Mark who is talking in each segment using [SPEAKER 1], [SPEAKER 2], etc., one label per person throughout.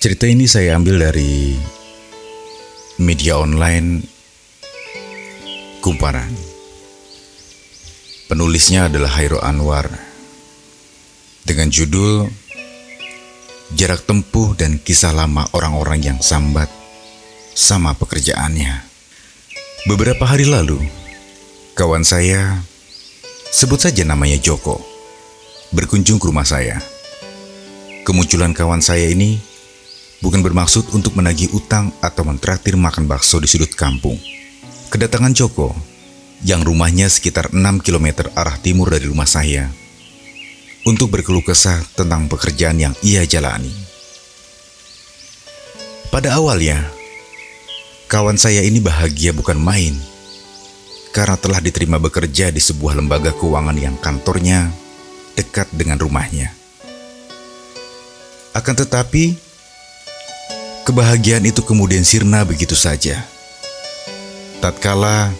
[SPEAKER 1] Cerita ini saya ambil dari media online Kumparan. Penulisnya adalah Hairo Anwar dengan judul Jarak Tempuh dan Kisah Lama Orang-orang yang Sambat sama pekerjaannya. Beberapa hari lalu, kawan saya, sebut saja namanya Joko, berkunjung ke rumah saya. Kemunculan kawan saya ini bukan bermaksud untuk menagih utang atau mentraktir makan bakso di sudut kampung. Kedatangan Joko, yang rumahnya sekitar 6 km arah timur dari rumah saya, untuk berkeluh kesah tentang pekerjaan yang ia jalani. Pada awalnya, kawan saya ini bahagia bukan main karena telah diterima bekerja di sebuah lembaga keuangan yang kantornya dekat dengan rumahnya. Akan tetapi, kebahagiaan itu kemudian sirna begitu saja. Tatkala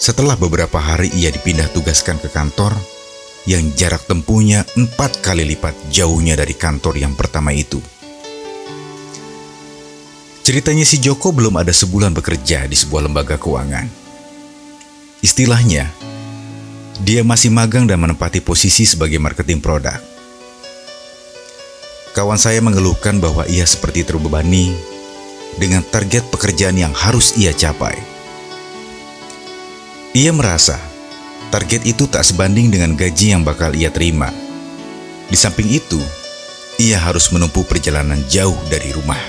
[SPEAKER 1] setelah beberapa hari ia dipindah tugaskan ke kantor yang jarak tempuhnya empat kali lipat jauhnya dari kantor yang pertama itu. Ceritanya si Joko belum ada sebulan bekerja di sebuah lembaga keuangan. Istilahnya, dia masih magang dan menempati posisi sebagai marketing produk. Kawan saya mengeluhkan bahwa ia seperti terbebani dengan target pekerjaan yang harus ia capai. Ia merasa target itu tak sebanding dengan gaji yang bakal ia terima. Di samping itu, ia harus menempuh perjalanan jauh dari rumah.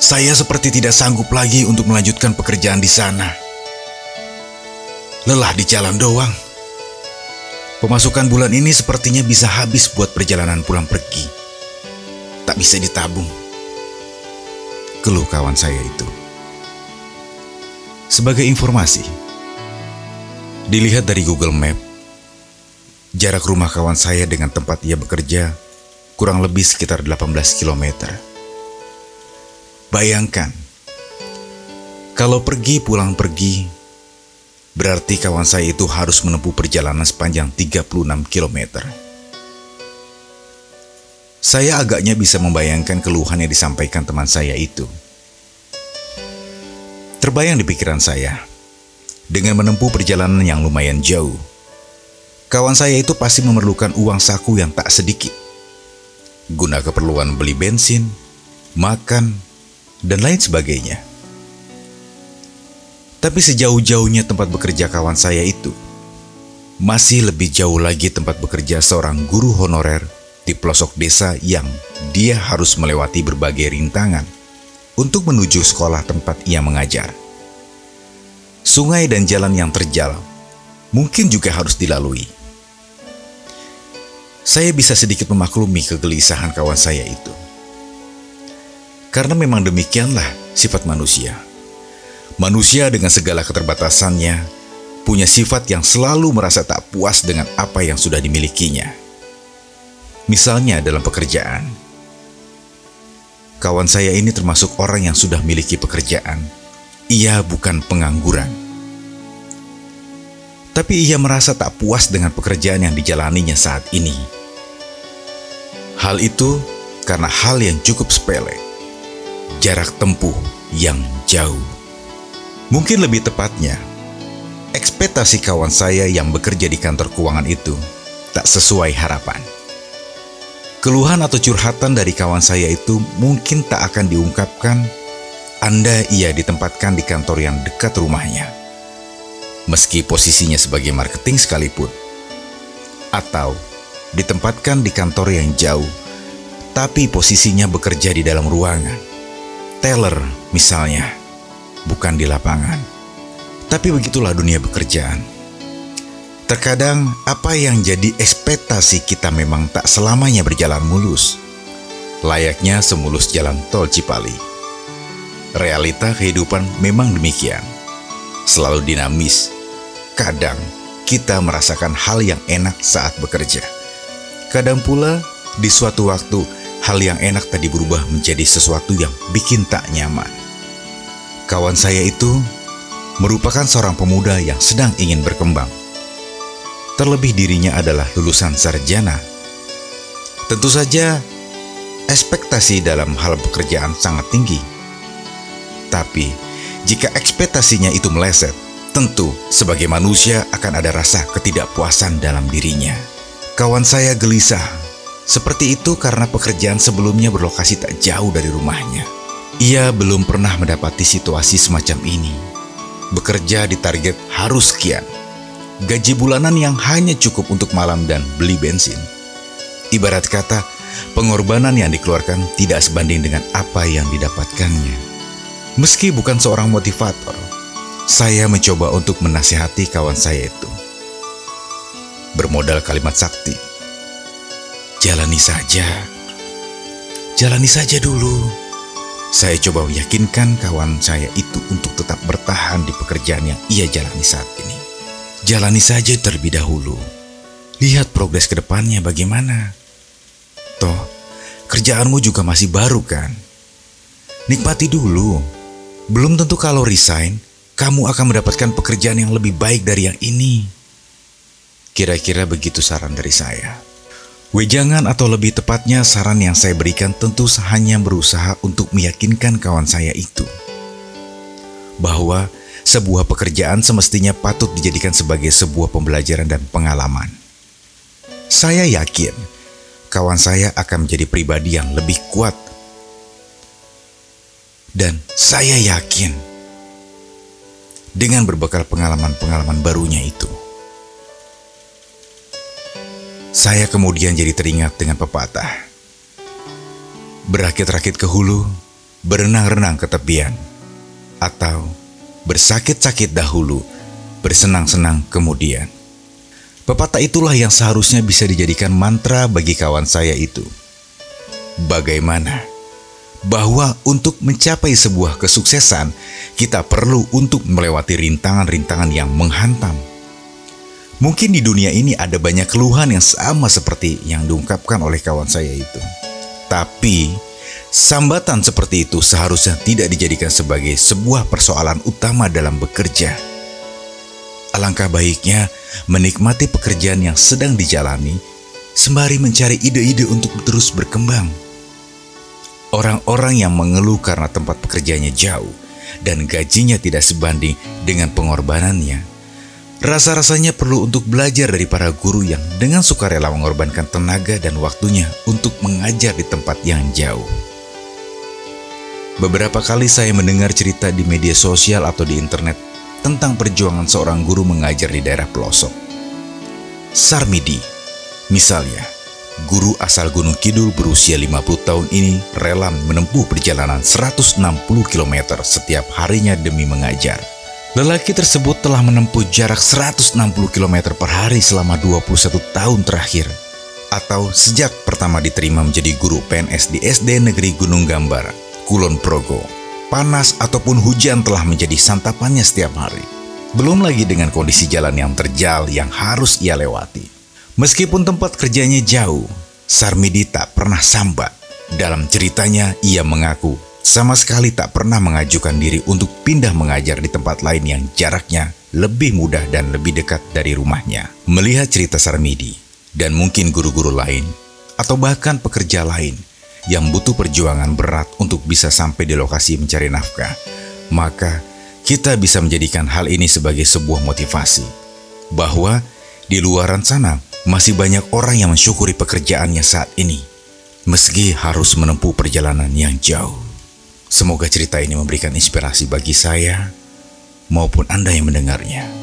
[SPEAKER 1] Saya seperti tidak sanggup lagi untuk melanjutkan pekerjaan di sana. Lelah di jalan doang. Pemasukan bulan ini sepertinya bisa habis buat perjalanan pulang pergi. Tak bisa ditabung. Keluh kawan saya itu. Sebagai informasi, dilihat dari Google Map, jarak rumah kawan saya dengan tempat ia bekerja kurang lebih sekitar 18 km. Bayangkan, kalau pergi pulang pergi Berarti kawan saya itu harus menempuh perjalanan sepanjang 36 km. Saya agaknya bisa membayangkan keluhan yang disampaikan teman saya itu. Terbayang di pikiran saya, dengan menempuh perjalanan yang lumayan jauh, kawan saya itu pasti memerlukan uang saku yang tak sedikit. Guna keperluan beli bensin, makan, dan lain sebagainya. Tapi sejauh-jauhnya tempat bekerja kawan saya itu, masih lebih jauh lagi tempat bekerja seorang guru honorer di pelosok desa yang dia harus melewati berbagai rintangan untuk menuju sekolah tempat ia mengajar. Sungai dan jalan yang terjal mungkin juga harus dilalui. Saya bisa sedikit memaklumi kegelisahan kawan saya itu. Karena memang demikianlah sifat manusia. Manusia dengan segala keterbatasannya punya sifat yang selalu merasa tak puas dengan apa yang sudah dimilikinya. Misalnya dalam pekerjaan. Kawan saya ini termasuk orang yang sudah memiliki pekerjaan. Ia bukan pengangguran. Tapi ia merasa tak puas dengan pekerjaan yang dijalaninya saat ini. Hal itu karena hal yang cukup sepele. Jarak tempuh yang jauh. Mungkin lebih tepatnya, ekspektasi kawan saya yang bekerja di kantor keuangan itu tak sesuai harapan. Keluhan atau curhatan dari kawan saya itu mungkin tak akan diungkapkan Anda ia ditempatkan di kantor yang dekat rumahnya. Meski posisinya sebagai marketing sekalipun. Atau ditempatkan di kantor yang jauh, tapi posisinya bekerja di dalam ruangan. Teller misalnya bukan di lapangan. Tapi begitulah dunia pekerjaan. Terkadang apa yang jadi ekspektasi kita memang tak selamanya berjalan mulus. Layaknya semulus jalan tol Cipali. Realita kehidupan memang demikian. Selalu dinamis. Kadang kita merasakan hal yang enak saat bekerja. Kadang pula di suatu waktu hal yang enak tadi berubah menjadi sesuatu yang bikin tak nyaman. Kawan saya itu merupakan seorang pemuda yang sedang ingin berkembang. Terlebih dirinya adalah lulusan sarjana. Tentu saja, ekspektasi dalam hal pekerjaan sangat tinggi. Tapi, jika ekspektasinya itu meleset, tentu sebagai manusia akan ada rasa ketidakpuasan dalam dirinya. Kawan saya gelisah. Seperti itu karena pekerjaan sebelumnya berlokasi tak jauh dari rumahnya. Ia belum pernah mendapati situasi semacam ini. Bekerja di target harus sekian. Gaji bulanan yang hanya cukup untuk malam dan beli bensin. Ibarat kata, pengorbanan yang dikeluarkan tidak sebanding dengan apa yang didapatkannya. Meski bukan seorang motivator, saya mencoba untuk menasihati kawan saya itu. Bermodal kalimat sakti. Jalani saja. Jalani saja dulu. Saya coba meyakinkan kawan saya itu untuk tetap bertahan di pekerjaan yang ia jalani saat ini. Jalani saja terlebih dahulu. Lihat progres ke depannya bagaimana. Toh, kerjaanmu juga masih baru kan? Nikmati dulu. Belum tentu kalau resign, kamu akan mendapatkan pekerjaan yang lebih baik dari yang ini. Kira-kira begitu saran dari saya. Wejangan atau lebih tepatnya saran yang saya berikan tentu hanya berusaha untuk meyakinkan kawan saya itu bahwa sebuah pekerjaan semestinya patut dijadikan sebagai sebuah pembelajaran dan pengalaman. Saya yakin kawan saya akan menjadi pribadi yang lebih kuat. Dan saya yakin dengan berbekal pengalaman-pengalaman barunya itu, saya kemudian jadi teringat dengan pepatah. Berakit-rakit ke hulu, berenang-renang ke tepian. Atau bersakit-sakit dahulu, bersenang-senang kemudian. Pepatah itulah yang seharusnya bisa dijadikan mantra bagi kawan saya itu. Bagaimana? Bahwa untuk mencapai sebuah kesuksesan, kita perlu untuk melewati rintangan-rintangan yang menghantam Mungkin di dunia ini ada banyak keluhan yang sama seperti yang diungkapkan oleh kawan saya itu. Tapi, sambatan seperti itu seharusnya tidak dijadikan sebagai sebuah persoalan utama dalam bekerja. Alangkah baiknya menikmati pekerjaan yang sedang dijalani, sembari mencari ide-ide untuk terus berkembang. Orang-orang yang mengeluh karena tempat pekerjaannya jauh dan gajinya tidak sebanding dengan pengorbanannya Rasa-rasanya perlu untuk belajar dari para guru yang dengan sukarela mengorbankan tenaga dan waktunya untuk mengajar di tempat yang jauh. Beberapa kali saya mendengar cerita di media sosial atau di internet tentang perjuangan seorang guru mengajar di daerah pelosok. Sarmidi, misalnya, guru asal Gunung Kidul berusia 50 tahun ini rela menempuh perjalanan 160 km setiap harinya demi mengajar. Lelaki tersebut telah menempuh jarak 160 km per hari selama 21 tahun terakhir atau sejak pertama diterima menjadi guru PNS di SD Negeri Gunung Gambar, Kulon Progo. Panas ataupun hujan telah menjadi santapannya setiap hari. Belum lagi dengan kondisi jalan yang terjal yang harus ia lewati. Meskipun tempat kerjanya jauh, Sarmidi tak pernah sambat. Dalam ceritanya, ia mengaku sama sekali tak pernah mengajukan diri untuk pindah mengajar di tempat lain yang jaraknya lebih mudah dan lebih dekat dari rumahnya. Melihat cerita Sarmidi dan mungkin guru-guru lain, atau bahkan pekerja lain yang butuh perjuangan berat untuk bisa sampai di lokasi mencari nafkah, maka kita bisa menjadikan hal ini sebagai sebuah motivasi bahwa di luaran sana masih banyak orang yang mensyukuri pekerjaannya saat ini, meski harus menempuh perjalanan yang jauh. Semoga cerita ini memberikan inspirasi bagi saya maupun Anda yang mendengarnya.